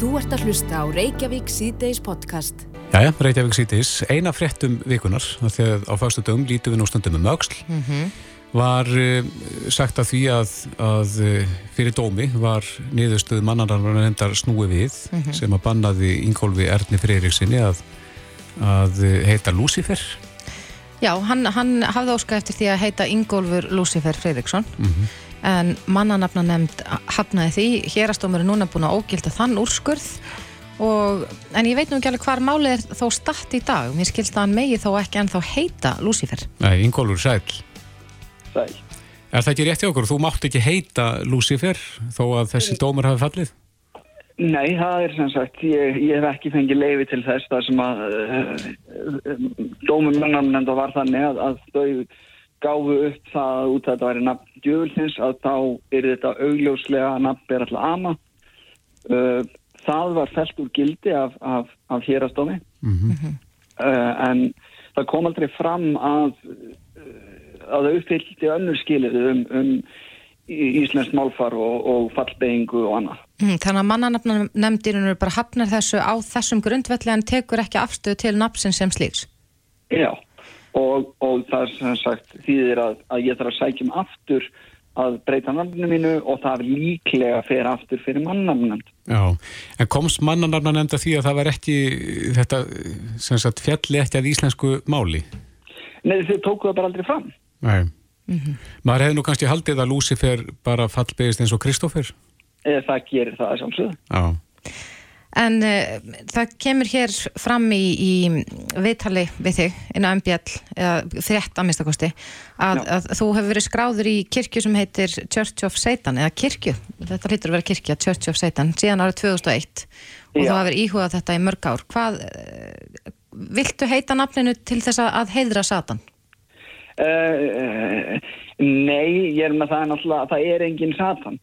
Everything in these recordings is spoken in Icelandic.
Þú ert að hlusta á Reykjavík C-Days podcast. Jæja, Reykjavík sítis, eina fréttum vikunar, þegar á fagstu dögum lítum við nú stundum um auksl, mm -hmm. var uh, sagt að því að, að uh, fyrir dómi var niðurstuð mannararnar endar snúi við mm -hmm. sem að bannaði Ingólfi Erni Freiriksinni að, að uh, heita Lucifer. Já, hann, hann hafði óskað eftir því að heita Ingólfur Lucifer Freiriksson. Mm -hmm. En mannanafna nefnd hafnaði því, hérastómur er núna búin að ógilda þann úrskurð Og, en ég veit nú ekki alveg hvar málið er þó statt í dag. Mér skilst að hann megi þó ekki ennþá heita Lucifer. Nei, Ingólfur Sæl. Sæl. Er það ekki rétt í okkur? Þú mátt ekki heita Lucifer þó að þessi dómur hafi fallið? Nei, það er sem sagt, ég, ég hef ekki fengið leiði til þess það sem að uh, dómur mannamnenda var þannig að, að þau gáfu upp það út að þetta væri nafn djöfulsins að þá er þetta augljóslega nafn er alltaf ama. Uh, það var fælt úr gildi af, af, af hérastómi mm -hmm. uh, en það kom aldrei fram að að það uppfylgti önnur skilir um, um Íslands málfar og, og fallbeingu og annað. Mm, þannig að mannanafna nefndirinn bara hafnar þessu á þessum grundvelli en tekur ekki afstöðu til nafsin sem slíks? Já, og, og það er sem sagt þýðir að, að ég þarf að sækjum aftur að breyta nafninu mínu og það líklega fer aftur fyrir mannarnamnd. Já, en komst mannarnamnd að því að það var ekki þetta, sem sagt, fjalli ekki að íslensku máli? Nei, þau tókuðu það bara aldrei fram. Nei. Mm -hmm. Maður hefði nú kannski haldið að Lucifer bara fallbegist eins og Kristófer? Eða það gerir það samsögðu. Já. En uh, það kemur hér fram í, í viðtali við þig, inn á MBL, eða þrétt að minnstakosti, að, að þú hefur verið skráður í kirkju sem heitir Church of Satan, eða kirkju, þetta hlýtur að vera kirkja, Church of Satan, síðan árið 2001 og Já. þú hefur íhugað þetta í mörg ár. Hvað, uh, viltu heita nafninu til þess að heidra Satan? Uh, nei, ég er með það náttúrulega að það er engin Satan.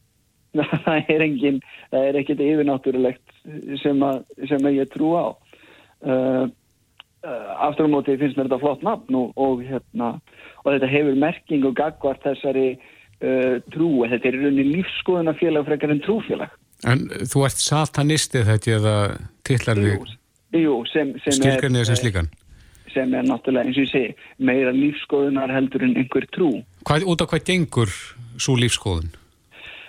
það er engin, það er ekkert yfirnáttúrulegt sem að, sem að ég trú á. Uh, aftur á móti finnst mér þetta flott nafn og, og hérna og þetta hefur merking og gagvart þessari uh, trú, þetta er rauninni lífskoðunafélag frekar en trúfélag. En þú ert satanisti þetta eða tillar við skilgarnið sem slíkan? sem er náttúrulega eins og ég segi meira lífskoðunar heldur en einhver trú. Hvað, Út af hvað gengur svo lífskoðun?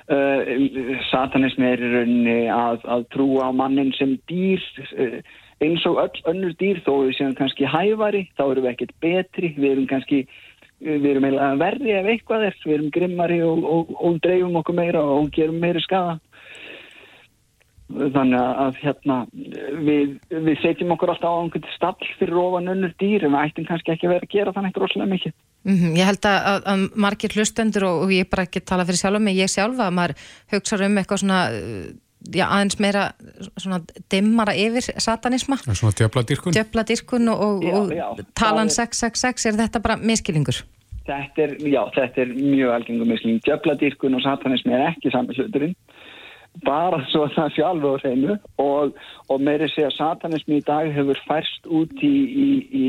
Uh, satanismi er í rauninni að, að trúa á mannin sem dýr uh, eins og öll önnur dýr þó við séum kannski hæfari þá erum við ekkert betri við erum kannski við erum verri ef eitthvað er við erum grimmari og, og, og dreifum okkur meira og gerum meiri skada þannig að hérna við, við setjum okkur alltaf á einhvern stall fyrir ofan önnur dýr en við ættum kannski ekki að vera að gera þannig droslega mikið Mm -hmm. Ég held að, að, að margir hlustendur og, og ég bara ekki tala fyrir sjálf með ég sjálfa að maður hugsa um eitthvað svona já, aðeins meira svona dimmara yfir satanisma Svona djöfladirkun Djöfladirkun og, og, já, já, og talan 666 er þetta bara miskilingur? Þetta er, já, þetta er mjög algengum miskiling Djöfladirkun og satanismi er ekki saman hluturinn bara svo það sjálf á hreinu. Og, og meiri segja satanismi í dag hefur færst út í, í, í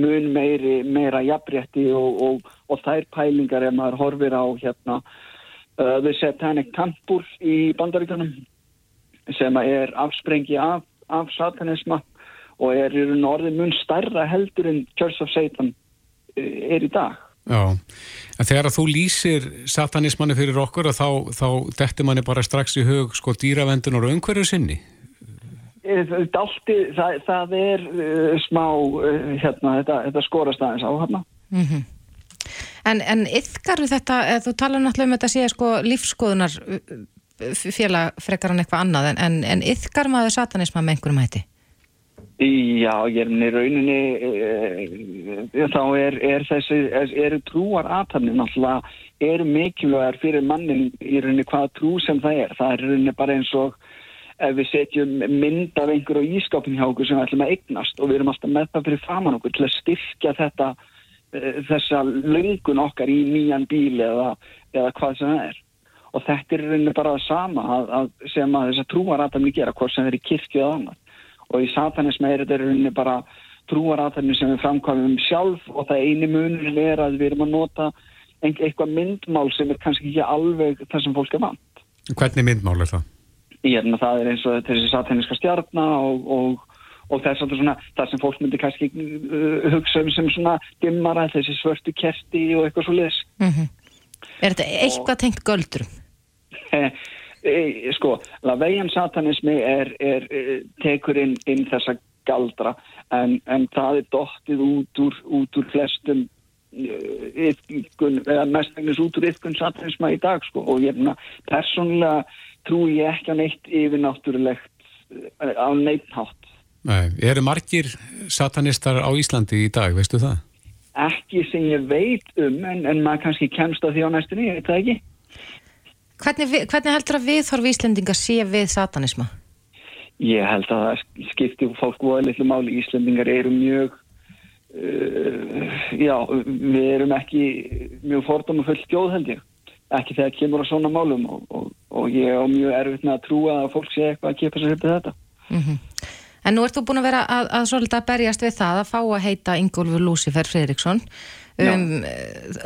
mun meiri, meira jafnrétti og, og, og þær pælingar ef maður horfir á hérna uh, The Satanic Temple í bandaríkanum sem er afsprengi af, af satanisma og er í norðin mun starra heldur en Church of Satan uh, er í dag Já, en þegar að þú lýsir satanismanni fyrir okkur þá, þá dettir manni bara strax í hug sko dýravendun og umhverju sinni eh, Dalti, það, það er uh, smá uh, hérna, þetta, þetta skorast aðeins á hérna mm -hmm. En, en yfkaru þetta, þú tala náttúrulega um þetta að sé sko lífskoðunar félag frekar en eitthvað annað en, en yfkar maður satanisma með einhverjum hætti? Já, ég er með rauninni e, þá er, er þessi eru trúar aðtæmni náttúrulega eru mikilvægar fyrir mannin í rauninni hvaða trú sem það er. Það er rauninni bara eins og ef við setjum mynd af einhverju ískapin hjá okkur sem við ætlum að eignast og við erum alltaf með það fyrir framann okkur til að styrkja þetta e, þessa löngun okkar í nýjan bíl eða, eða hvað sem það er. Og þetta er rauninni bara það sama að, að sem að þessa trúar aðtæmni gera hvort sem það er í kirkju eða annað og í satanismi er þetta rauninni bara trúaraðarni sem við framkvæmum sjálf og það eini munur er að við erum að nota eitthvað myndmál sem er kannski ekki alveg það sem fólk er vant. Hvernig myndmál er það? hérna, það er eins og þessi sataniska stjarnar og, og, og þess að svona, það sem fólk myndi kannski uh, hugsa um sem svona dimmara, þessi svörtu kerti og eitthvað svo liðs. Mm Er þetta eitthvað tengt göldurum? e, sko, laveian satanismi er, er, er tekur inn, inn þessa galdra en, en það er dottið út úr, út úr flestum yfkun, eða mestengnis út úr yfkun satanisma í dag sko. Og ég er persónulega trú ég ekki á neitt yfirnáttúrulegt á neittnátt Nei, eru margir satanistar á Íslandi í dag, veistu það? Ekki sem ég veit um en, en maður kannski kemst að því á næstunni, ég veit það ekki Hvernig, hvernig heldur að viðhorf Íslendinga sé við satanisma? Ég held að það skipti fólk voða litlu máli. Íslendingar eru mjög, uh, já, við erum ekki mjög fordóma fullt gjóð held ég. Ekki þegar kemur á svona málum og, og, og ég er mjög erfitt með að trúa að fólk sé eitthvað að kipa sér upp í þetta. Mm -hmm. En nú ert þú búin að vera að, að svolítið að berjast við það að fá að heita Ingólfur Lúsifer Fredriksson. Um,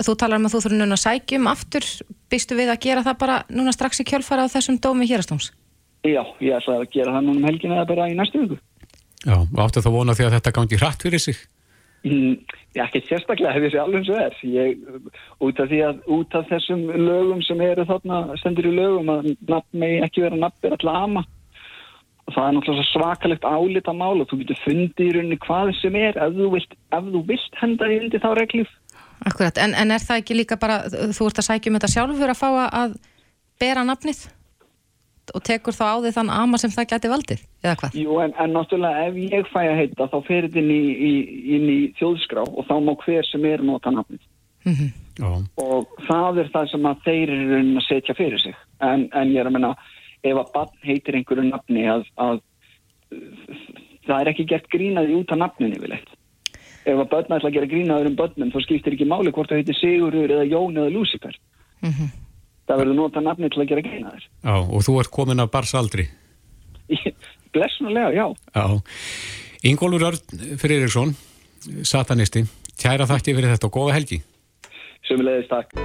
þú talar um að þú þurfum núna að sækjum aftur, býstu við að gera það bara núna strax í kjölfara á þessum dómi hérastóms? Já, ég ætla að gera það núna um helgina eða bara í næstu viku Já, og áttu þá vona því að þetta gangi hratt fyrir sig? Mm, já, ekki sérstaklega hefði þessi alveg eins og er ég, út, af að, út af þessum lögum sem eru þarna stendur í lögum að nafn megi ekki vera nafn er alltaf ama og það er náttúrulega svakalegt álita mál og þú getur fundið í rauninni hvað sem er ef þú vilt, ef þú vilt henda í undir þá reglif Akkurat, en, en er það ekki líka bara, þú ert að sækja um þetta sjálfur að fá að bera nafnið? Og tekur þá á því þann ama sem það geti valdið, eða hvað? Jú, en, en náttúrulega ef ég fæ að heita þá fer þetta inn í, í, inn í þjóðskrá og þá má hver sem er nota nafnið. Mm -hmm. og það er það sem að þeir eru að setja fyrir sig. En, en ég er að menna ef að barn heitir einhverju nafni að, að það er ekki gert grínaði út af nafninu yfirleitt ef að börn ætla að gera grínaður um börnum þá skiptir ekki máli hvort það heitir Sigurur eða Jón eða Lucifer Mm -hmm. það verður nota nafni til að gera grínaður Já, og þú ert komin af barsaldri Blessunulega, já. Já, Ingólfur Örn Friðriksson satanisti, kæra þakki fyrir þetta og góða helgi. Sumulegðist takk.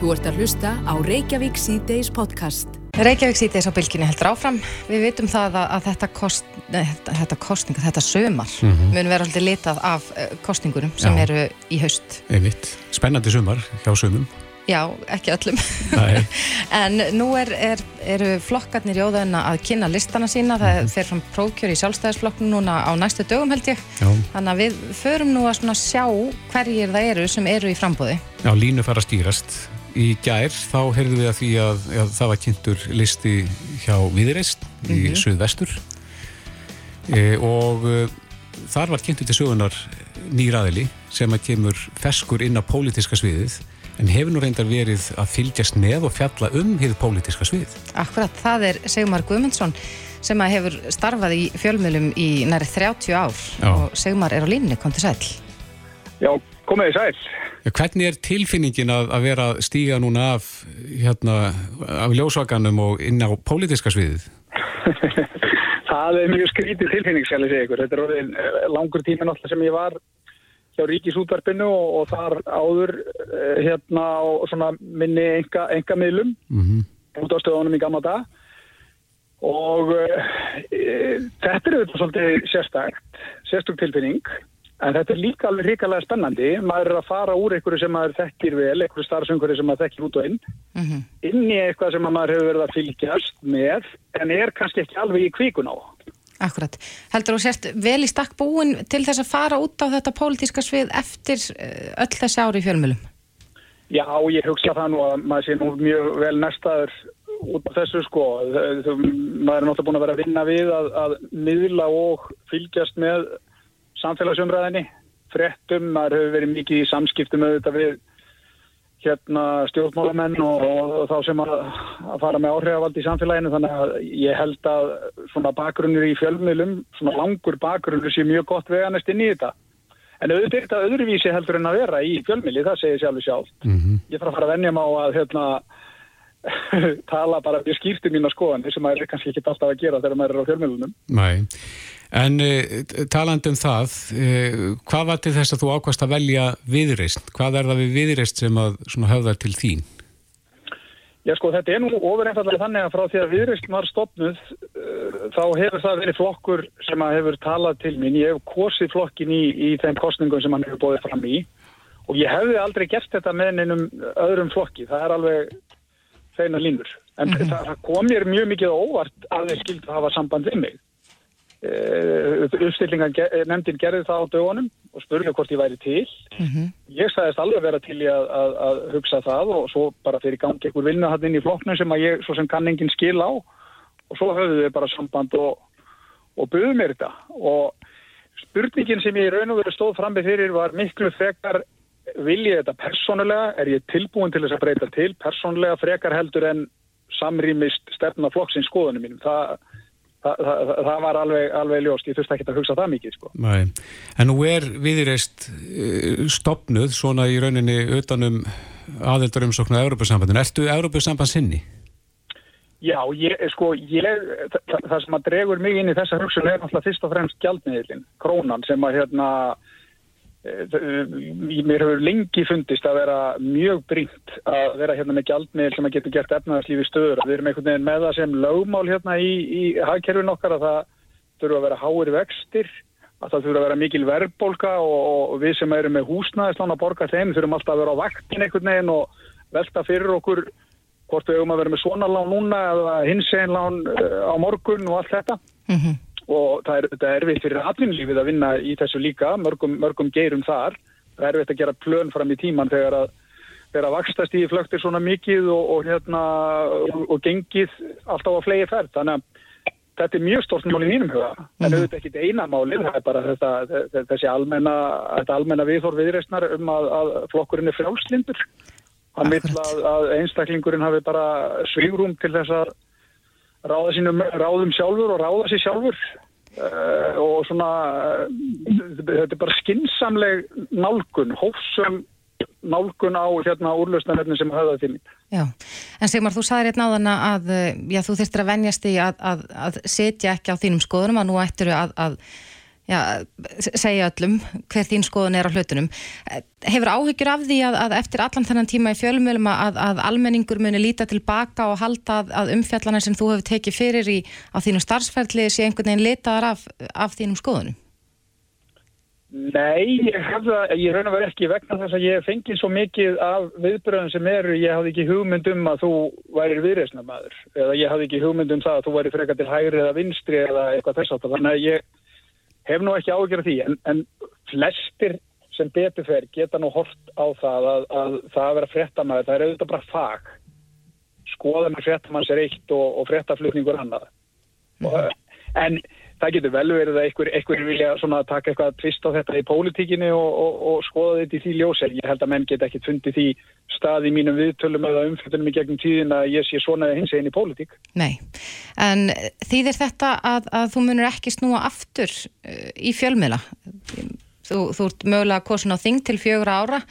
Þú ert að hlusta á Reykjavík C-Days podcast. Reykjavík sýtis á bylginni heldur áfram. Við vitum það að, að þetta, kost, þetta, þetta kostninga, þetta sömar mun vera alltaf litað af uh, kostningurum sem Já. eru í haust. Einmitt, spennandi sumar hjá sumum Já, ekki öllum. En nú er, er, eru flokkarnir í óðauna að kynna listana sína. Það fer fram prófkjör í sjálfstæðisflokknu núna á næstu dögum held ég. Já, Þannig að við förum nú að sjá hverjir það eru sem eru í frambóði. Já línu fara að stýrast Í gær þá heyrðum við að því að, að það var kynntur listi hjá Viðreist í Suðvestur e, og e, þar var kynntur til sögunar nýraðili sem að kemur feskur inn á pólitíska sviðið en hefur nú reyndar verið að fylgjast með og fjalla um hið pólitíska svið. Akkurat, það er Sigmar Guðmundsson sem að hefur starfað í fjölmjölum í næri 30 ár Já. og Sigmar er á línni, kom til sæl. Já, komið þið sæl. Ja, hvernig er tilfinningin að, að vera að stíga núna af, hérna, af ljósvakanum og inn á pólitíska sviðið? Það er mjög skrítið tilfinning, skal ég segja ykkur. Þetta er orðin eh, langur tími náttúrulega sem ég var hjá Ríkisútvarpinu og, og þar áður eh, hérna á svona minni enga, enga miðlum Mm -hmm. út á stöðunum í gamla dag og e, þetta er auðvitað svolítið sérstækt, sérstök tilfinning en þetta er líka alveg ríkalega spennandi maður er að fara úr einhverju sem maður þekkir vel, einhverju starfsöngur sem maður þekkir út og inn Mm inn í eitthvað sem að maður hefur verið að fylgjast með en er kannski ekki alveg í kvíkun á. Akkurat. Heldur þú sért vel í stakk búin til þess að fara út á þetta pólitíska svið eftir eh, öll þessi ári í fjölmjölum? Já, ég hugsa það nú að maður sé nú mjög vel næstaður út af þessu sko. Maður er náttúrulega búin að vera að vinna við að, að samfélagsumræðinni, fréttum, maður hefur verið mikið í samskiptum auðvitað við hérna stjórnmálamenn og, og, og þá sem að, að fara með áhrifavald í samfélaginu þannig að ég held að svona bakgrunnur í fjölmiðlum, svona langur bakgrunnur sé mjög gott veganest inn í þetta. En auðvitað er þetta öðruvísi heldur en að vera í fjölmiðli, það segir sjálfur sjálf. Ég þarf að fara að venja mig á að hérna, tala bara mjög skýrt um mína skoðan, sem maður er kannski ekki alltaf að gera þegar maður er á fjölmiðlunum. Nei, en uh, talandi um það, uh, hvað var til þess að þú ákvast að velja viðreist? Hvað er það við viðreist sem að höfðar til þín? Já sko þetta er nú ofur einfallega þannig að frá því að viðrist var stopnuð uh, þá hefur það verið flokkur sem að hefur talað til mín. Ég hef kosið flokkin í, í þeim kostningum sem hann hefur bóðið fram í og ég hefði aldrei gert þetta með einum öðrum flokki. Það er alveg feina línur. En mm -hmm. það kom mér mjög mikið óvart að þeir skildi að hafa samband við mig. Uh, uppstillingan nefndin gerði það á dögunum og spurði hvort ég væri til. Mm -hmm. Ég sagðist alveg vera til að, að, að hugsa það og svo bara fyrir gangi einhver vinna hann inn í flokknu sem að ég svo sem kanningin skil á og svo höfðu við bara samband og, og buðum mér þetta og spurningin sem ég raun og verið stóð fram með fyrir var miklu frekar vil ég þetta persónulega, er ég tilbúin til þess að breyta til persónulega frekar heldur en samrýmist stefna flokksins skoðunum mínum það Það, það, það var alveg, alveg ljóst, ég þurfti ekki að hugsa það mikið sko. Nei. En nú er viðreist eh, stopnuð svona í rauninni utanum aðeldarumsoknu á Európa-sambandinu. Ertu Európa-sambandsinni? Já, ég, sko, ég, það, það sem að dregur mig inn í þessa hugsun er náttúrulega fyrst og fremst gjaldmiðlinn, krónan sem að hérna mér hefur lengi fundist að vera mjög brínt að vera hérna með gjaldmiðl sem að getur gert efnaðarslífi stöður. Við erum einhvern veginn með það sem lögmál hérna í, í hagkerfin okkar að það þurfa að vera háir vextir, að það þurfa að vera mikil verðbólka og, og við sem erum með húsnæðislán að borga þeim þurfum alltaf að vera á vaktin einhvern veginn og velta fyrir okkur hvort við höfum að vera með svona lán núna eða hins einn lán eh, á morgun og allt þetta. Mm -hmm og það er, það er erfitt fyrir atvinnlífið að vinna í þessu líka, mörgum, mörgum geirum þar. Það er erfitt að gera plön fram í tíman þegar að, þegar að vakstast í flöktir svona mikið og, og, hérna, og, og gengið alltaf á flegi færð. Þannig að þetta er mjög stort mál í mínum huga, en mhm. auðvitað ekki eina málið, það er bara þetta, þessi almenna, almenna viðhór viðreistnar um að, að flokkurinn er frjálslindur. Hann vil að, einstaklingurinn hafi bara svigrum til þess að ráða sínum ráðum sjálfur og ráða sér sjálfur uh, og svona uh, þetta er bara skinsamleg nálgun, hófsum nálgun á hérna úrlausnarefni sem höfða til mín. Já, en Sigmar, þú sagði hérna á þann að já, þú þurftir að venjast í að, að, að setja ekki á þínum skoðunum að nú ættir að, að já, segja öllum hver þín skoðun er á hlutunum. Hefur áhyggjur af því að, að eftir allan þennan tíma í fjölumölum að, að almenningur muni líta tilbaka og halda að umfjallana sem þú hefur tekið fyrir í á þínu starfsferðli sé einhvern veginn litaðar af, af þínum skoðunum? Nei, ég hef það, ég raun að vera ekki vegna þess að ég fengi svo mikið af viðbröðum sem eru, ég hafði ekki hugmynd um að þú væri viðreysna maður eða ég hafði ekki hugmynd um það að þú væri frekar til hægri eða vinstri eða eitthvað þess að þannig að ég hef nú ekki ágjörð því en, en flestir sem betur fer geta nú hort á það að, að það að vera frettamæður, það er auðvitað bara fag skoða með frettamanns er eitt og, og frettaflutningur annað mm -hmm. en það getur vel verið að einhver, einhver vilja taka eitthvað tvist á þetta í pólitíkinni og, og, og skoða þetta í því ljósel ég held að menn geta ekki fundið því stað í mínum viðtölum eða umfjöldunum í gegnum tíðin að ég sé svona hins einn í pólitík. Nei, en þýðir þetta að, að þú munur ekki snúa aftur uh, í fjölmiðla? Þú, þú ert mögulega kosin á þing til fjögur ára.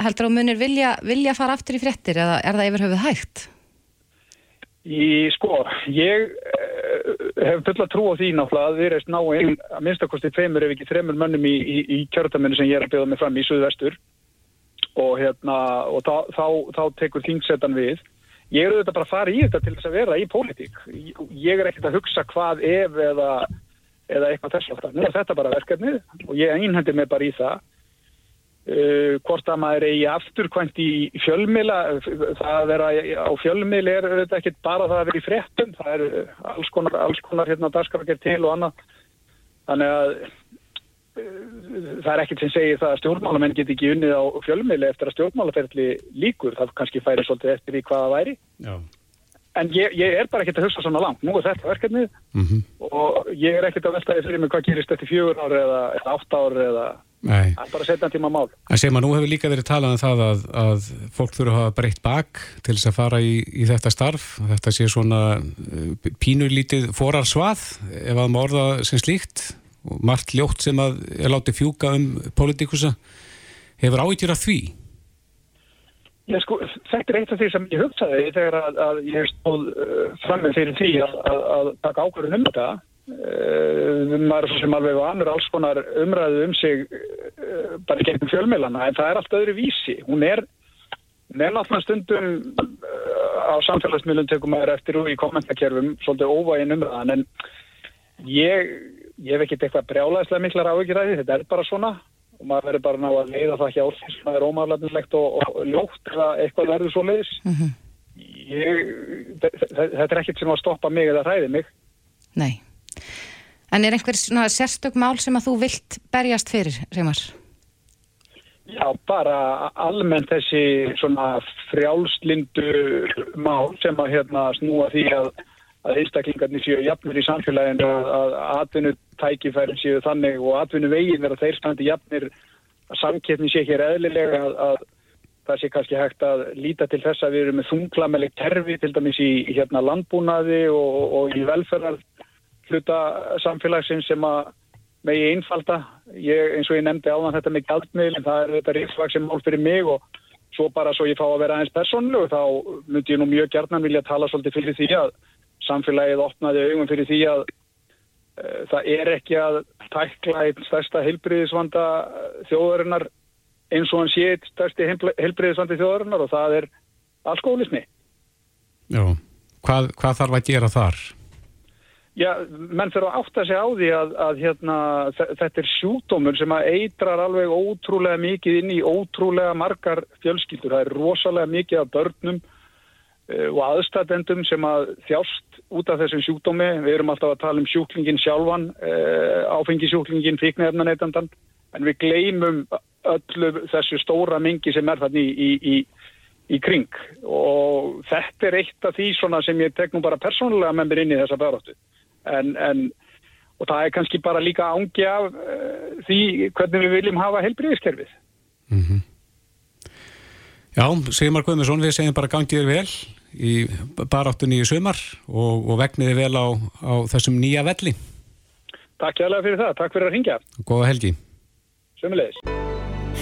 Heldur að munir vilja, vilja fara aftur í frettir eða er það yfir höfuð hægt? Í sko, ég hef fulla trú á því náttúrulega að við erum ná einn að minnstakosti tveimur ef ekki þreimur mönnum í, í, í kjörtaminu sem ég er að bjóða mig fram í Suðvestur og, hérna, og þá, þá, þá tekur þingsetan við. Ég eru þetta bara að fara í þetta til þess að vera í pólitík. Ég er ekkert að hugsa hvað ef eða, eða eitthvað þess aftar. Nú er þetta bara verkefnið og ég einhendir mig bara í það. Uh, hvort að maður eigi afturkvæmt í fjölmila það að vera á fjölmil er þetta ekki bara það að vera í fréttum það er alls konar, alls konar hérna dagskrafger til og annað þannig að uh, það er ekkert sem segir það að stjórnmálamenn get ekki unnið á fjölmili eftir að stjórnmálaferðli líkur það kannski færi svolítið eftir í hvaða væri Já. en ég, ég er bara ekkert að hugsa svona langt, nú er þetta verkefnið mm -hmm. og ég er ekkert að veltaði fyrir mig hvað gerist eftir fjögur ár eða, eða átt ár eða Nei. Það er bara setna tíma mál. En sem að nú hefur líka verið talað um það að, að fólk þurfa að hafa breytt bak til þess að fara í, í þetta starf. Þetta sé svona uh, pínulítið forarsvað ef að maður orða sem slíkt og margt ljótt sem að er látið fjúka um politikusa. Hefur áhyggjur af því? Já, sko, þetta er eitt af því sem ég hugsaði þegar að, að ég stóð uh, fram með fyrir því að, að taka ákvörðun um þetta Uh, maður sem alveg vanur alls konar umræðu um sig uh, bara gegnum fjölmilana en það er allt öðru vísi. Hún er, náttúrulega stundum uh, á samfélagsmiðlum tekum maður eftir og í kommentarkerfum svolítið óvægin umræðan en ég, ég hef ekkert eitthvað brjálæðislega miklar áhyggjur þetta er bara svona og maður verður bara ná að leiða það hjá því sem er ómæðlætinslegt og, og ljótt eða eitthvað verður svo leiðis mm -hmm. þetta er ekkert sem að stoppa mig eða hræði mig. Nei, en er einhver sérstök mál sem að þú vilt berjast fyrir, Reymar? Já, bara almennt þessi svona frjálslindu mál sem að hérna snúa því að að einstaklingarnir séu jafnir í samfélaginu að, atvinnutækifærin séu þannig og atvinnuvegin er að þeir standi jafnir að samkeppni sé hér eðlilega að, að það sé kannski hægt að líta til þess að við erum með þunglameleg terfi til dæmis í hérna landbúnaði og, og í velferðar hluta samfélagsins sem að megi einfalda. Ég, eins og ég nefndi áðan þetta með gældmiðl en það er þetta ríksvaksinn mál fyrir mig og svo bara svo ég fá að vera aðeins persónlu og þá myndi ég nú mjög gerðan vilja tala svolítið fyrir því að samfélagið opnaði augum fyrir því að uh, það er ekki að tækla einn stærsta heilbriðisvanda þjóðarinnar eins og hann sé eitt stærsti heilbriðisvandi þjóðarinnar og það er alkoholismi. Já, hvað, hvað þarf að gera þar? Já, menn fyrir að átta sig á því að, að hérna, þetta er sjúkdómur sem að eitrar alveg ótrúlega mikið inn í ótrúlega margar fjölskyldur. Það er rosalega mikið af börnum Eh, og aðstatendum sem að þjást út af þessum sjúkdómi. Við erum alltaf að tala um sjúklingin sjálfan, eh, áfengisjúklingin, fíknefnaneytandan, en við gleymum öllu þessu stóra mingi sem er þarna í, í, í, í kring og þetta er eitt af því sem ég tek nú bara persónulega með mér inn í þessa baráttu. En, en, og það er kannski bara líka ángi af uh, því hvernig við viljum hafa heilbriðiskerfið. Mm -hmm. Já, Sigmar Guðmundsson, við segjum bara gangið þér vel í baráttunni í sumar og, og vegniði vel á, á þessum nýja velli. Takk hjá fyrir það, takk fyrir að ringja. Góða helgi. Sumulegis.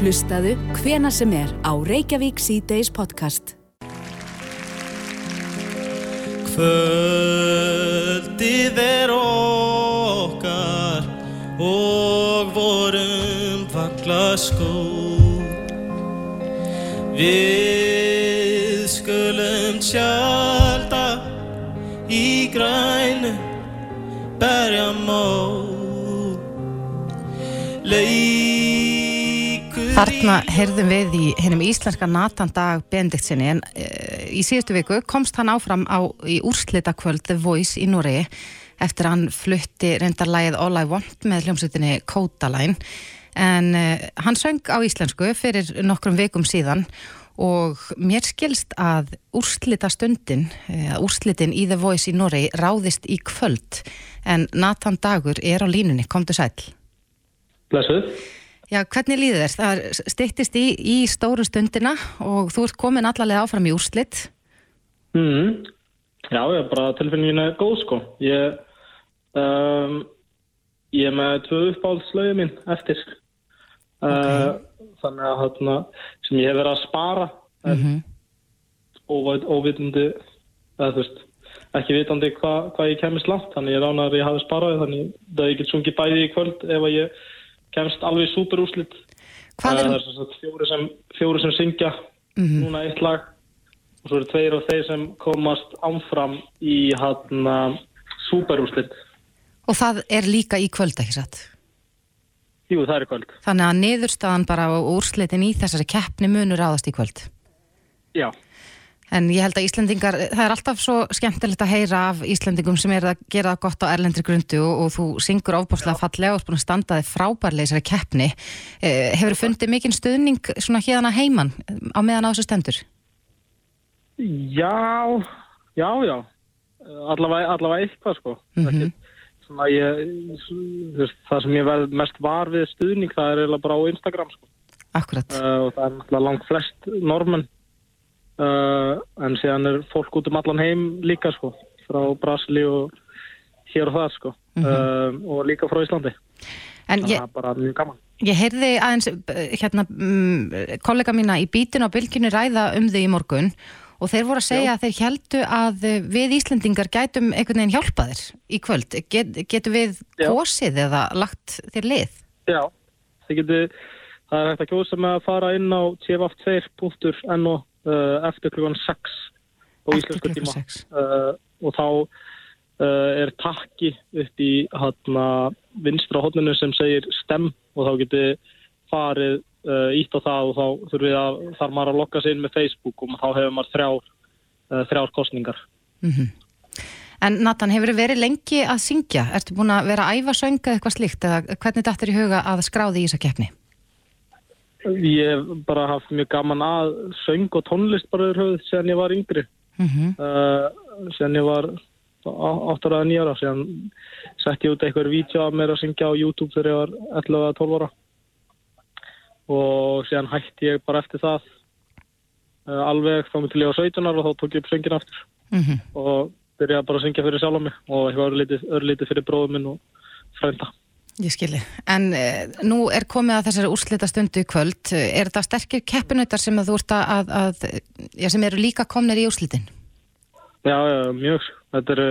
Hlustaðu hvena sem er á Reykjavík C-Days podcast. Kvöldið er okkar og vorum vakla skó Við skulum tjálta í grænu berja mó Þarna herðum við í hennum íslenska Natandag Benediktsinni en e, í síðustu viku komst hann áfram á, í úrslitakvöld The Voice í Núri eftir að hann flutti reyndarlægið All I Want með hljómsveitinni Kodaline en uh, hann söng á íslensku fyrir nokkrum vikum síðan og mér skilst að úrslita stundin, uh, úrslitin í The Voice í Noregi ráðist í kvöld en Nathan Dagur er á línunni, komdu sæl. Blessuð. Já, hvernig líður þess? Það stittist í, í stóru stundina og þú ert komin allavega áfram í úrslit. Mm, já, ég er bara tilfinningin að góð sko. Ég, um, ég er með tvö uppáhaldslögu mín eftir okay. uh, þannig að hérna, sem ég hef verið að spara mm -hmm. óvitandi eða þú veist ekki vitandi hvað hva ég kemist langt þannig ég ránar að ég hafi sparaði þannig að ég get sungið bæði í kvöld ef að ég kemst alveg í superúslit er... það er fjóri sem, fjóri sem syngja mm -hmm. núna eitt lag og svo eru tveir og þeir sem komast ánfram í hann hérna, superúslit og það er líka í kvöld ekki satt? Jú, það er kvöld. Þannig að niðurstaðan bara og úrslitin í þessari keppni munur áðast í kvöld. Já. En ég held að Íslandingar, það er alltaf svo skemmtilegt að heyra af Íslandingum sem er að gera gott á erlendri grundu og, og þú syngur ofbúrslega fallega og búin að standa þig frábærlega í þessari keppni. Eh, hefur þú fundið mikinn stuðning svona hérna heimann á meðan á þessu stendur? Já, já, já. Allavega, allavega eitthvað sko. Mm -hmm ég, það sem ég verð mest var við stuðning það er bara á Instagram sko. Akkurat uh, og það er langt flest normen uh, en síðan er fólk út um allan heim líka sko, frá Brasili og hér og það sko mm -hmm. uh, og líka frá Íslandi en það ég, er bara mjög gaman Ég heyrði aðeins hérna, um, kollega mína í bítinu á bylginu ræða um þau í morgun og þeir voru að segja Já. að þeir heldu að við Íslandingar gætum einhvern veginn hjálpaðir í kvöld. Get, getur við Já. kosið eða lagt þér lið? Já, getur, það er hægt að kjósa með að fara inn á tf2.no uh, eftir klukkan 6 á íslensku tíma uh, og þá uh, er takki upp í hana, vinstra hodninu sem segir stem og þá getið farið uh, ítt á það og þá þurfið að þarf maður að lokka sig inn með Facebook og þá hefur maður þrjár, uh, þrjár kostningar. En Nathan, hefur verið lengi að syngja? Ertu búin að vera að æfa sönga eitthvað slíkt eða hvernig dættir í huga að skráði í þessa keppni? Ég hef bara haft mjög gaman að söng og tónlist bara yfir höfuð sen ég var yngri. Mm uh, sen ég var 8 ára eða 9 ára sen sett ég út eitthvað vídeo af mér að syngja á YouTube þegar ég var 11 eða 12 ára og sen hætti ég bara eftir það uh, alveg þá til ég var 17 ára og þá tók ég upp söngin aftur -hmm. og byrjaði bara að syngja fyrir sjálf á mig og eitthvað örlítið, örlítið fyrir bróðum minn og frænda Ég skilji. En e, nú er komið að þessari úrslita stundu í kvöld. Er þetta sterkir keppinautar sem að þú ert að, að já, sem eru líka komnir í úrslitin? Já, mjög. Þetta eru,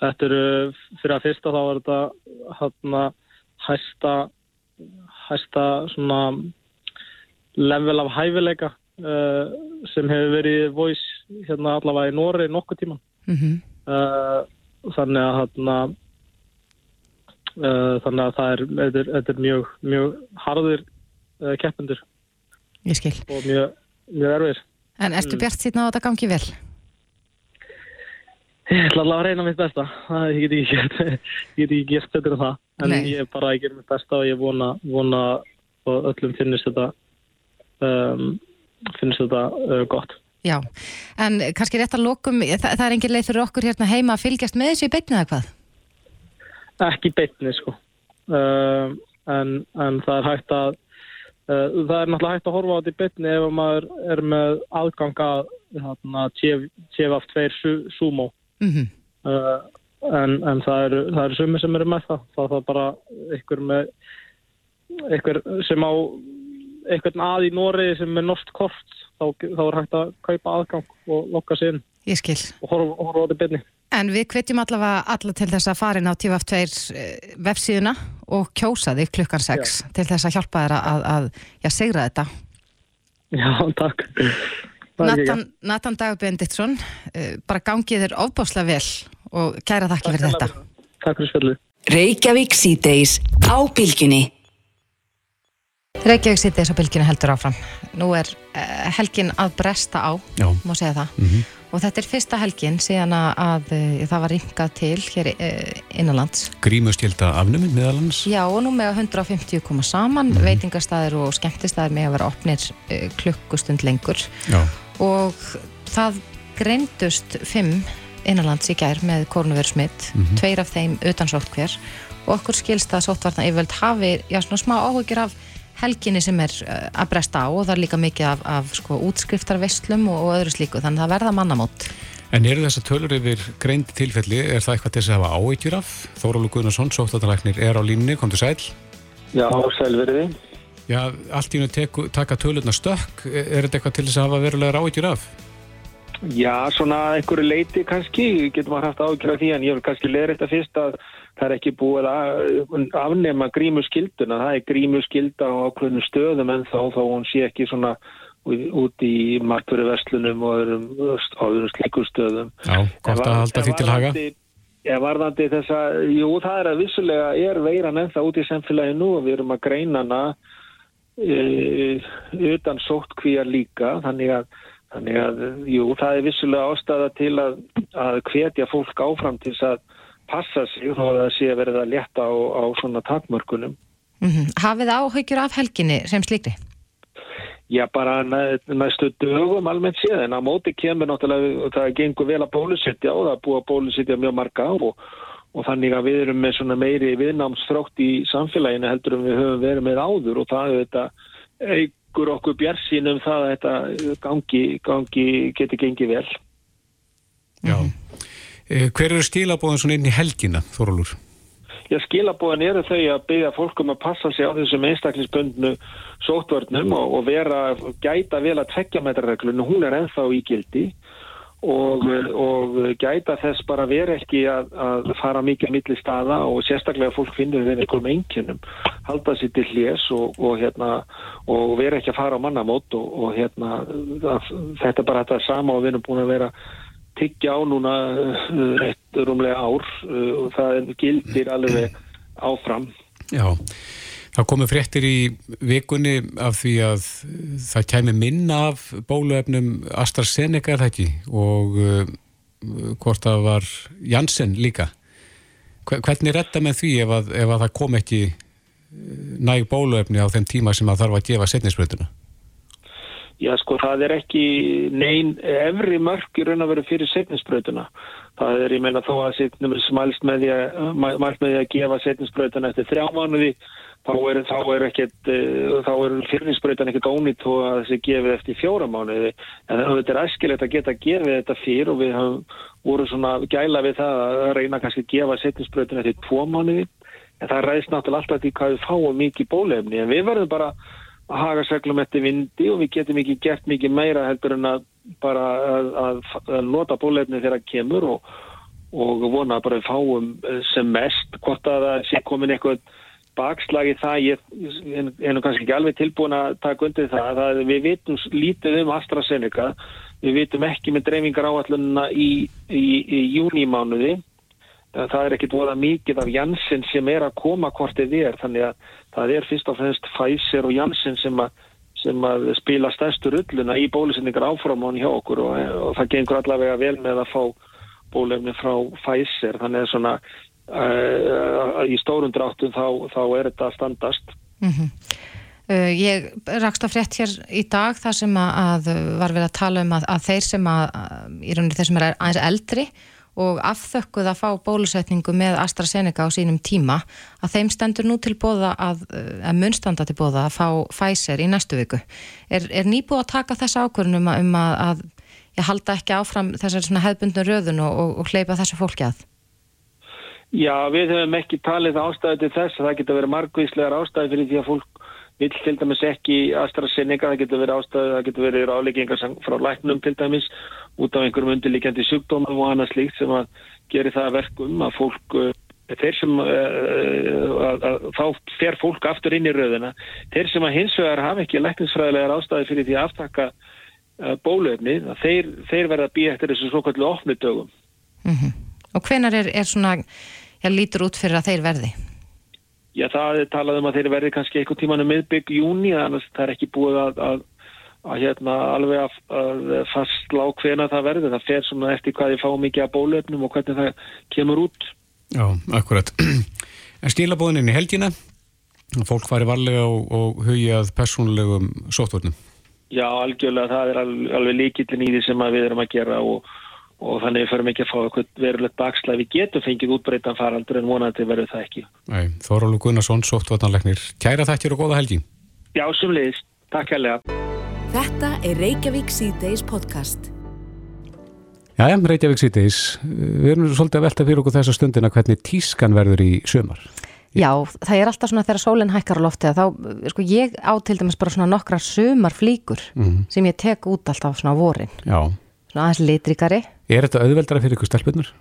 þetta eru fyrir að fyrsta þá er þetta hérna hæsta, hæsta svona level af hæfileika uh, sem hefur verið voice hérna allavega í Nóri nokkuð tíman. Mm Uh, þannig að hérna þannig að það er, þetta er, þetta er mjög, mjög harður uh, keppendur Ég skil. og mjög, mjög erfir. En ertu Mm. bjart síðan á að þetta gangi vel? Ég ætla allavega að reyna mitt besta. Það ég get ég ekki gert betur en það. En Nei. ég er bara að gera mitt besta og ég vona, vona og öllum finnist þetta, um, finnst þetta uh, gott. Já. En kannski rétt að lokum, það, það er engin leið fyrir okkur hérna heima að fylgjast með þessu í beinni eða hvað? Ekki beitni, sko. Um, en, en það er hægt að, uh, það er náttúrulega hægt að horfa á þetta í beitni ef maður er með aðgang að hérna, TF2 su- Sumo. Mm Uh, en, en það eru, eru sumir sem eru með það þá er það bara einhver með einhver sem á einhvern að í Nóriði sem er norskt kort þá, þá er hægt að kaupa aðgang og lokka sig inn Ég skil. og horfa, á þetta byrni En við hvetjum allavega alla til þess að farin á TF2 eh, vefsíðuna og kjósa þig klukkan 6 til þess að hjálpa þér að, að, að já, segra þetta. Já, takk Nathan, Nathan Benditsson, uh, bara gangið þér ofbáslega vel og kæra þakki fyrir Takk þetta. hérlega. Takk fyrir spjallið Reykjavík síðdeis á bylgjunni. Reykjavík þess að bylginu heldur áfram. Nú er uh, helgin að bresta á, Já. má segja það. Mhm. Og þetta er fyrsta helgin síðan að, uh, það var ringað til hér uh, innanlands. Grímustjelda afnumin meðal hans. Já, og nú með 150 koma saman, veitingastæðir og skemmtistæðir með að vera opnir uh, klukkustund lengur. Já. Og það greindust fimm innanlands í gær með koronaviru smitt, tveir af þeim utan sóttkvér og okkur skilst að sóttvarna yfirvöld hafi, já, svona smá áhugir af helginni sem er uh, að bresta á og það er líka mikið af, af sko, útskriftarvestlum og, og öðru slíku, þannig að það verða mannamót. En eru þessar tölur yfir greind tilfelli, er það eitthvað til þess að hafa áeitjur af? Þórólu Guðnarsson, sóttattalæknir, er á línni, kom til sæl. Já, sælveriði. Já, allt í hennu taka tölurna stökk, er er þetta eitthvað til þess að hafa verulegar áeitjur af? Já, svona einhverju leiti kannski, getur maður haft ágjörð því en ég vil kannski leira þetta fyrst að það er ekki búið að afnema grímu skilduna, það er grímu skilda á ákveðnum stöðum en þá þá hún sé ekki svona út í margfyrir verslunum og öðrum, öðrum slíkur stöðum. Já, gott að halda því til haga. Ég varðandi þess að, jú, það er að vissulega er veiran ennþá út í samfélagi nú og við erum að greina hana e, utan sóttkvíjar líka, þannig að Þannig að, jú, það er vissulega ástæða til að, að hvetja fólk áfram til þess að passa sig þá að það sé að verða létta á, á svona takmörkunum. Mm Hafið áhugjur af helginni sem slíkri? Já, bara næ, næstu dögum almennt séð, en á móti kemur náttúrulega, það gengur vel að bólusetja og það er búið að bólusetja mjög marga á og, og þannig að við erum með svona meiri viðnámsþrótt í samfélaginu heldur en við höfum verið með áður og það er þetta eigur okkur björnsýn um það að þetta gangi, gangi geti gengið vel. Já. Eh, Hver eru stílabóðan svona inn í helgina, Þórólur? Já, skilabóðan eru þau að byggja fólkum að passa sig á þessum einstaklingsbundnu sóttvörnum og, og vera, gæta vel að tvekja metrarreglunum, hún er ennþá í gildi og, og gæta þess bara vera ekki að, að fara mikið milli staða og sérstaklega fólk finnur við einhverjum enginum, halda sér til hljés og, og, hérna, vera ekki að fara á mannamót og hérna þetta er bara þetta sama og við erum búin að vera tyggja á núna uh, rétt rúmlega ár uh, og það gildir alveg áfram. Já, það komu fréttir í vikunni af því að það kæmi minna af bóluefnum AstraZeneca er það ekki og uh, hvort það var Janssen líka. Hvernig retta með því ef að, ef að það kom ekki næg bóluefni á þeim tíma sem að þarf að gefa setninspröðuna? Já sko það er ekki neyn efri mörg í raun að vera fyrir setninspröðuna. Það er ég meina þó að setnum smælst með því að, með því að gefa setninspröðuna eftir þrjá mánuði þá er, þá er eh, er fyrirninspröðan ekkert ónýtt og að þessi gefið eftir fjóra mánuði. En þetta er æskilegt að geta gefið þetta fyrir og við hafum voru svona gæla við það að reyna kannski að gefa setninspröðuna eftir tvo mánuði. En það ræðist náttúrulega alltaf því hvað við fáum mikið bólefni en við verðum bara að haga seglum eftir vindi og við getum ekki gert mikið meira heldur en að bara að, að, að nota bólefni þegar það kemur og, og vona að bara við fáum eh, sem mest hvort að það sé komin eitthvað bakslagi það, ég er nú kannski ekki alveg tilbúin að taka undir það, það við vitum lítið um AstraZeneca. Við vitum ekki með dreifingar áallunna í, í, í júnimánuði það er ekkit voða mikið af Janssen sem er að koma hvort þið er þannig að það er fyrst og fremst Pfizer og Janssen sem sem að spila stærstu rulluna í bólusendingar áframón hjá okkur og, og það gengur allavega vel með að fá bólefni frá Pfizer þannig að svona uh, í stórum dráttum þá, þá er þetta að standast mm -hmm. uh, Ég rakst á frétt hér í dag þar sem að, að var verið að tala um að, að þeir sem að í rauninni þeir sem er aðeins eldri og afþökkuð að fá bólusetningu með AstraZeneca á sínum tíma að þeim stendur nú til bóða að, eh, að munstanda til bóða að fá Pfizer í næstu viku. Er, er nýbúið að taka þessa ákvörnum um að, að ég halda ekki áfram þessar hefðbundnu röðun og, og, og hleypa þessu fólki að? Já, við hefum ekki talið ástæði til þess að það geta verið margvíslegar ástæði fyrir því að fólk vil til dæmis ekki AstraZeneca, það getur verið ástæði, það getur verið ráleikingar frá læknum til dæmis út af einhverjum undirlíkjandi sjúkdómum og annað slíkt sem að gera það verkum að fólk, eh, þeir sem eh, að, að, þá fer fólk aftur inn í rauðina, þeir sem að hins vegar hafa ekki lækningsfræðilegar ástæði fyrir því að aftaka eh, bólöfni, þeir, þeir verða að býja eftir þessu svokallu ofnudögum. Mm -hmm. Og hvenar er, er svona, já, lítur út fyrir að þeir verði? Já, það er talað um að þeir verði kannski eitthvað tíman um miðbygg júni, að það er ekki búið að, að, að hérna alveg að, að fastlá hvena það verði. Það fer svona eftir hvað þið fá mikið að bólöfnum og hvernig það kemur út. Já, akkurat. En stílabóðininn í helgina, fólk fari varlega og, og hugja að persónulegum sótvörnum. Já, algjörlega, það er alveg líkillin í því sem við erum að gera og og þannig við förum ekki að fá eitthvað verulegt bakslæð við getum fengið útbreytan faraldur en vonandi verður það ekki. Nei, Þórólu Gunnarsson, sóttvarnarleiknir Kæra þættir og góða helgi. Já, sumliðis, takk helga Þetta er Reykjavík C-Days podcast. Jæja, Reykjavík C-Days. Við erum svolítið að velta fyrir okkur þessa stundina hvernig tískan verður í sömar Já, það er alltaf svona þegar sólinn hækkar á lofti þá, sko, ég á til dæmis bara svona nokkra sömarflíkur mm. sem ég tek út alltaf svona vorin. Já. Svona aðeins litrikari Er þetta auðveldara fyrir ykkur stelpunar?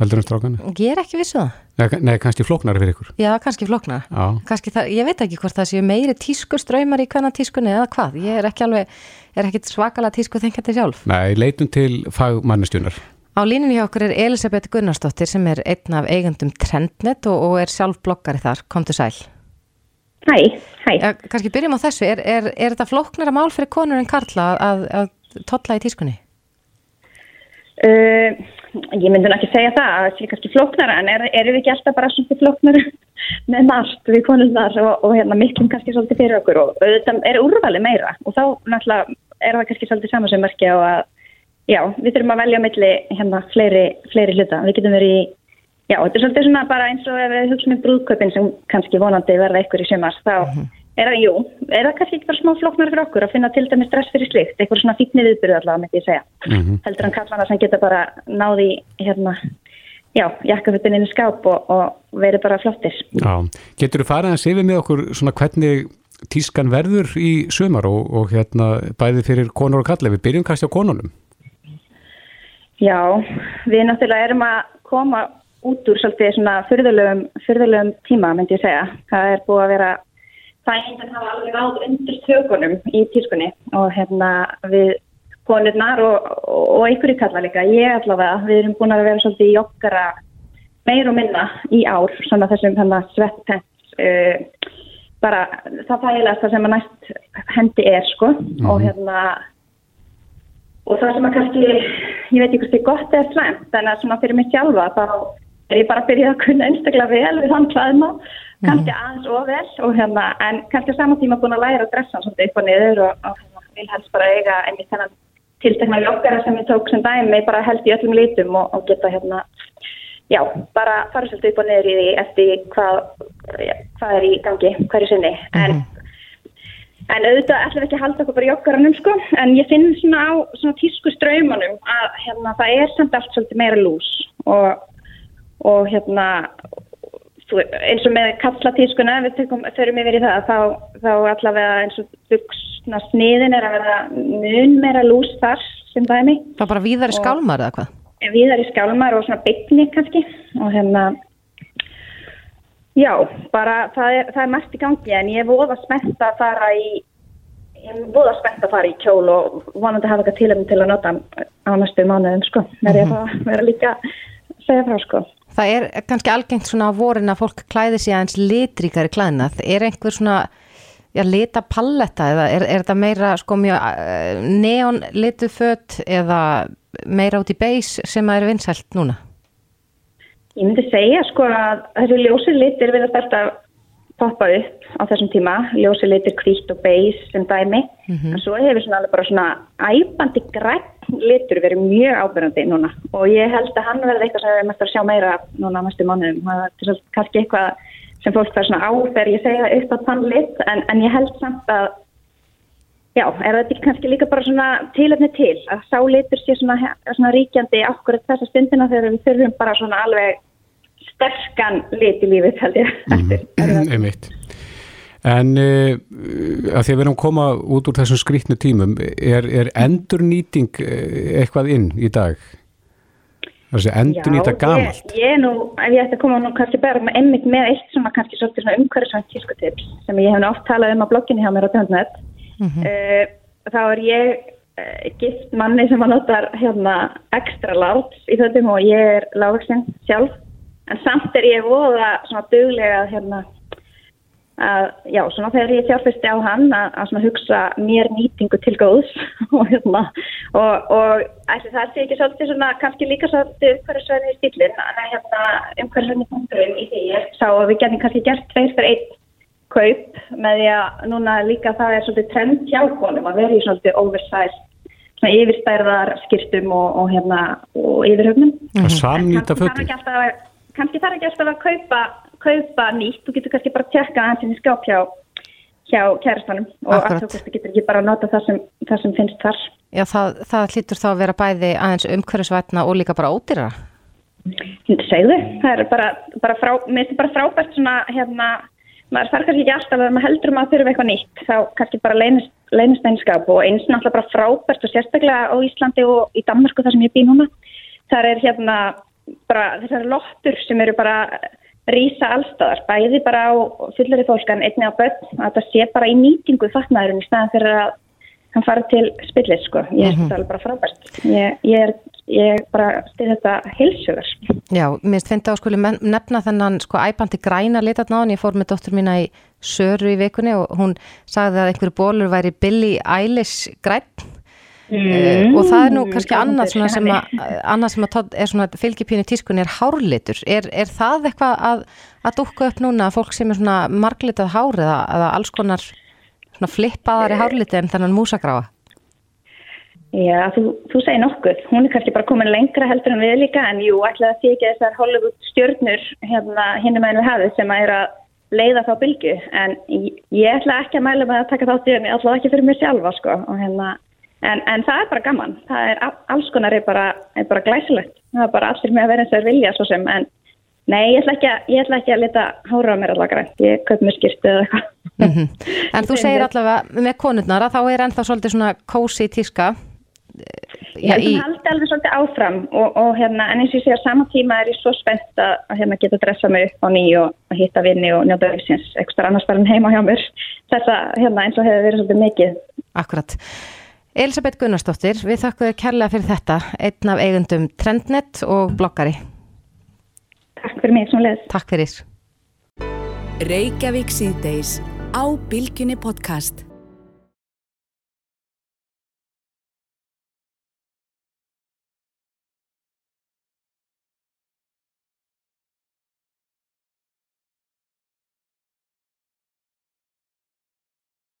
Heldur um strákanu? Ég er ekki vissu um það. Nei, nei kannski floknara fyrir ykkur. Já, kannski floknara kannski það, Ég veit ekki hvort það séu meiri tísku ströymar í hvernig tískunni eða hvað. Ég er ekki alveg, er ekki svakala tísku þengjandi sjálf. Nei, leitum til fagmannistjunar Á línunni hjá okkur er Elisabeth Gunnarsdóttir sem er einn af eigandum Trendnet og, og er sjálf bloggari þar, komdu sæl. Hæ, hæ. Ja, Kannski byrjum á þessu, er, er, er þetta floknara mál fyrir konur en Karla að, að totla í tískunni? Uh, ég myndi ekki segja það að það sé kannski flóknara en er við ekki alltaf bara svona flóknara með margt við konundar og, og hérna miklum kannski svolítið fyrir okkur og auðvitað er úrvali meira og þá náttúrulega er það kannski svolítið samansauðmerki og að já, við þurfum að velja milli hérna fleiri, fleiri hluta, við getum verið í já, þetta er svolítið svona bara eins og ef við hugsaum um brúðköpin sem kannski vonandi verða ykkur í sumar, þá mm -hmm. Er það, jú, er það kannski ekki bara smá floknar fyrir okkur að finna til dæmi stress fyrir slikt, eitthvað svona fítni viðbyrðu allavega, myndi ég segja. Mm -hmm. Heldur hann kallana sem geta bara náði, hérna, já, jakkafötun inn í skáp og, og verið bara flottir. Já, getur þú farið að séu með okkur svona hvernig tískan verður í sömar og, og hérna bæði fyrir konur og kalli, við byrjum kannski á konunum? Já, við náttúrulega erum að koma út úr svolítið svona fyrðulegum tíma, myndi ég segja. Það er búið að vera það veginn hafa alveg áður undir tökunum í tískunni og hérna við konurnar og, og, einhverju kalla líka, ég allavega, við erum búin að vera svolítið í okkara meir og minna í ár, svona þessum svettpens uh, bara það fægilegast sem að næst hendi er sko Mhm. og hérna og það sem að kannski, ég veit ekki hvort þið gott eða slæmt en að svona fyrir mig sjálfa þá er ég bara að byrja að kunna einstaklega vel við þann klæðma, kannski aðeins og vel og hérna, en kannski saman tíma búin að læra að dressa hann svolítið upp og niður og, og hérna, vil helst bara eiga einmitt þennan tiltekna joggara sem ég tók sem dæmi bara helst í öllum litum og, og geta hérna já, bara fara svolítið upp og niður í því eftir hvað, ja, hvað er í gangi hverju sinni. En, en auðvitað ætlum við ekki að halda okkur bara í joggaranum sko en ég finn svona á svona tísku straumanum að hérna það er samt allt svolítið meira lús og, og hérna eins og með kallatískuna við tökum, förum yfir í það þá, þá allavega eins og buksna sniðin er að vera mun meira lús þar sem dæmi. Það er bara víðari Og- skálmar eða hvað? viðar í skálmar og svona byggni kannski. Og hérna já, bara það er, það er mest í gangi en ég er voða spennt að fara í ég er voða spennt að fara í kjól og vonandi hafa eitthvað tilöfum til að nota á næstu mánuðum sko, verð ég að fá- vera líka að segja frá sko Það er kannski algengt svona á vorin að fólk klæði sig aðeins litríkari klæðnað. Er einhver svona já, lita palletta eða er, er þetta meira sko mjög neon litu fött eða meira út í beis sem að er vinsælt núna? Ég myndi segja sko að þessi ljósi litir vilja alltaf poppa upp á þessum tíma, ljósi litir hvít og beis sem dæmi, en svo hefur svona alveg bara svona æpandi græn litur verið mjög ábyrjandi núna. Og ég held að hann verði eitthvað sem við mættum að sjá meira núna næstu mánuðum, það er kannski eitthvað sem fólk fær svona á þegar ég segja upp á þann lit, en, en ég held samt að Já, er þetta kannski líka bara svona tilöfni til? Að sá litur sé svona, svona ríkjandi okkur þessa stundina þegar við þurfum bara svona alveg sterkan lit í lífið held ég. Eftir. einmitt. En uh, að því að við erum að koma út úr þessum skrýtnu tímum er, er endurnýting eh, eitthvað inn í dag? Þessi endurnýta gamalt Ég, ég er nú, ef ég ætti að koma nú kannski bara með einmitt með eitt svona kannski svolítið svona umhverfisvænt tískutips sem ég hef nú oft talað um á blogginu hjá mér á Döndnet. Uh, þá er ég uh, gift manni sem að notar hérna ekstra lát í þettum og ég er lágvaxin sjálf en samt er ég voða svona duglega að, hérna að já, svona þegar ég fjárfesti á hann að, að svona hugsa mér nýtingu til góðs og hérna og, og ætli það sé ekki svolítið svona kannski líka svolítið umhverfisvæðin í stílinn en hérna umhverfisvæðin punkturinn í því ég sá að við getum kannski gert tveir fyrir einn kaup með því að núna líka það er svolítið trend hjá konum að vera í svolítið oversized svona yfirstærðar skýrtum og, og hérna og yfirhöfnum. Að samnýta kannski alltaf að, kannski þarf ekki alltaf að kaupa, kaupa nýtt, þú getur kannski bara að tjekka aðeins í skáp hjá, hjá kærastanum og að þú getur ekki bara að nota það sem, það sem finnst þar. Já, það, það hlýtur þá að vera bæði aðeins umhverfisvætna og líka bara ódýra. Segðu, það er bara, bara, frá, bara frábært svona hérna, maður þarf kannski ekki alltaf að maður heldur að maður þurfi eitthvað nýtt, þá kannski bara leynist, leynist einskap og eins náttúrulega bara frábært og sérstaklega á Íslandi og í Danmarku þar sem ég bý núna, þar er hérna bara þessari lottur sem eru bara rísa allstaðar, bæði bara á fullari fólk en einni á börn, að þetta sé bara í nýtingu fatnaðurinn í staðan fyrir að hann fara til spillis sko, ég er þetta alveg bara frábært, ég, ég er ég bara stið þetta heilsugar. Já, minnst finnst það að skuli nefna þennan sko æpandi græna litatnáðan, ég fór með dóttur mína í Söru í vikunni og hún sagði að einhverju bólur væri Billie Eilish græn mm, og það er nú kannski annað svona sem að, annað sem að er svona fylgipínu tískunni er hárlitur. Er, er það eitthvað að, að dúkka upp núna að fólk sem er svona marglitað hár eða, eða alls konar svona flippaðari hárliti en þennan músagráa? Já, þú, þú segir nokkuð. Hún er kannski bara komin lengra heldur en við líka, en jú, ætla að ekki þessar Hollywood stjörnur hérna hinnum að við hafið sem að er að leiða þá bylgu, en ég, ætla ekki að mæla með að taka þátt í henni, alltaf ekki fyrir mig sjálfa, sko, og hérna, en, en það er bara gaman. Það er alls konar er bara, er bara glæsilegt. Það er bara allir með að vera eins og þeir vilja, svo sem, en nei, ég ætla ekki að, ég ætla ekki að leta hára á mér allavega grænt. Ég kaup mér skýrtu eða eitthvað. En þú segir allavega með konurnar að þá er ennþá svolítið svona kósi tíska Ég held að hún haldi alveg svolítið áfram og, og hérna, en eins og ég segja, á sama tíma er ég svo spennt að, hérna, geta dressa mig upp á ný og hitta vinni og njóta auðvitsins eitthvað annars en heima hjá mér. Þessa, hérna, eins og hefur verið svolítið mikið. Akkurat. Elisabeth Gunnarsdóttir, við þakkum þér kærlega fyrir þetta, einn af eigundum Trendnet og bloggari. Takk fyrir mig, svona leðis. Takk fyrir. Reykjavík síðdeis á Bilginni podcast.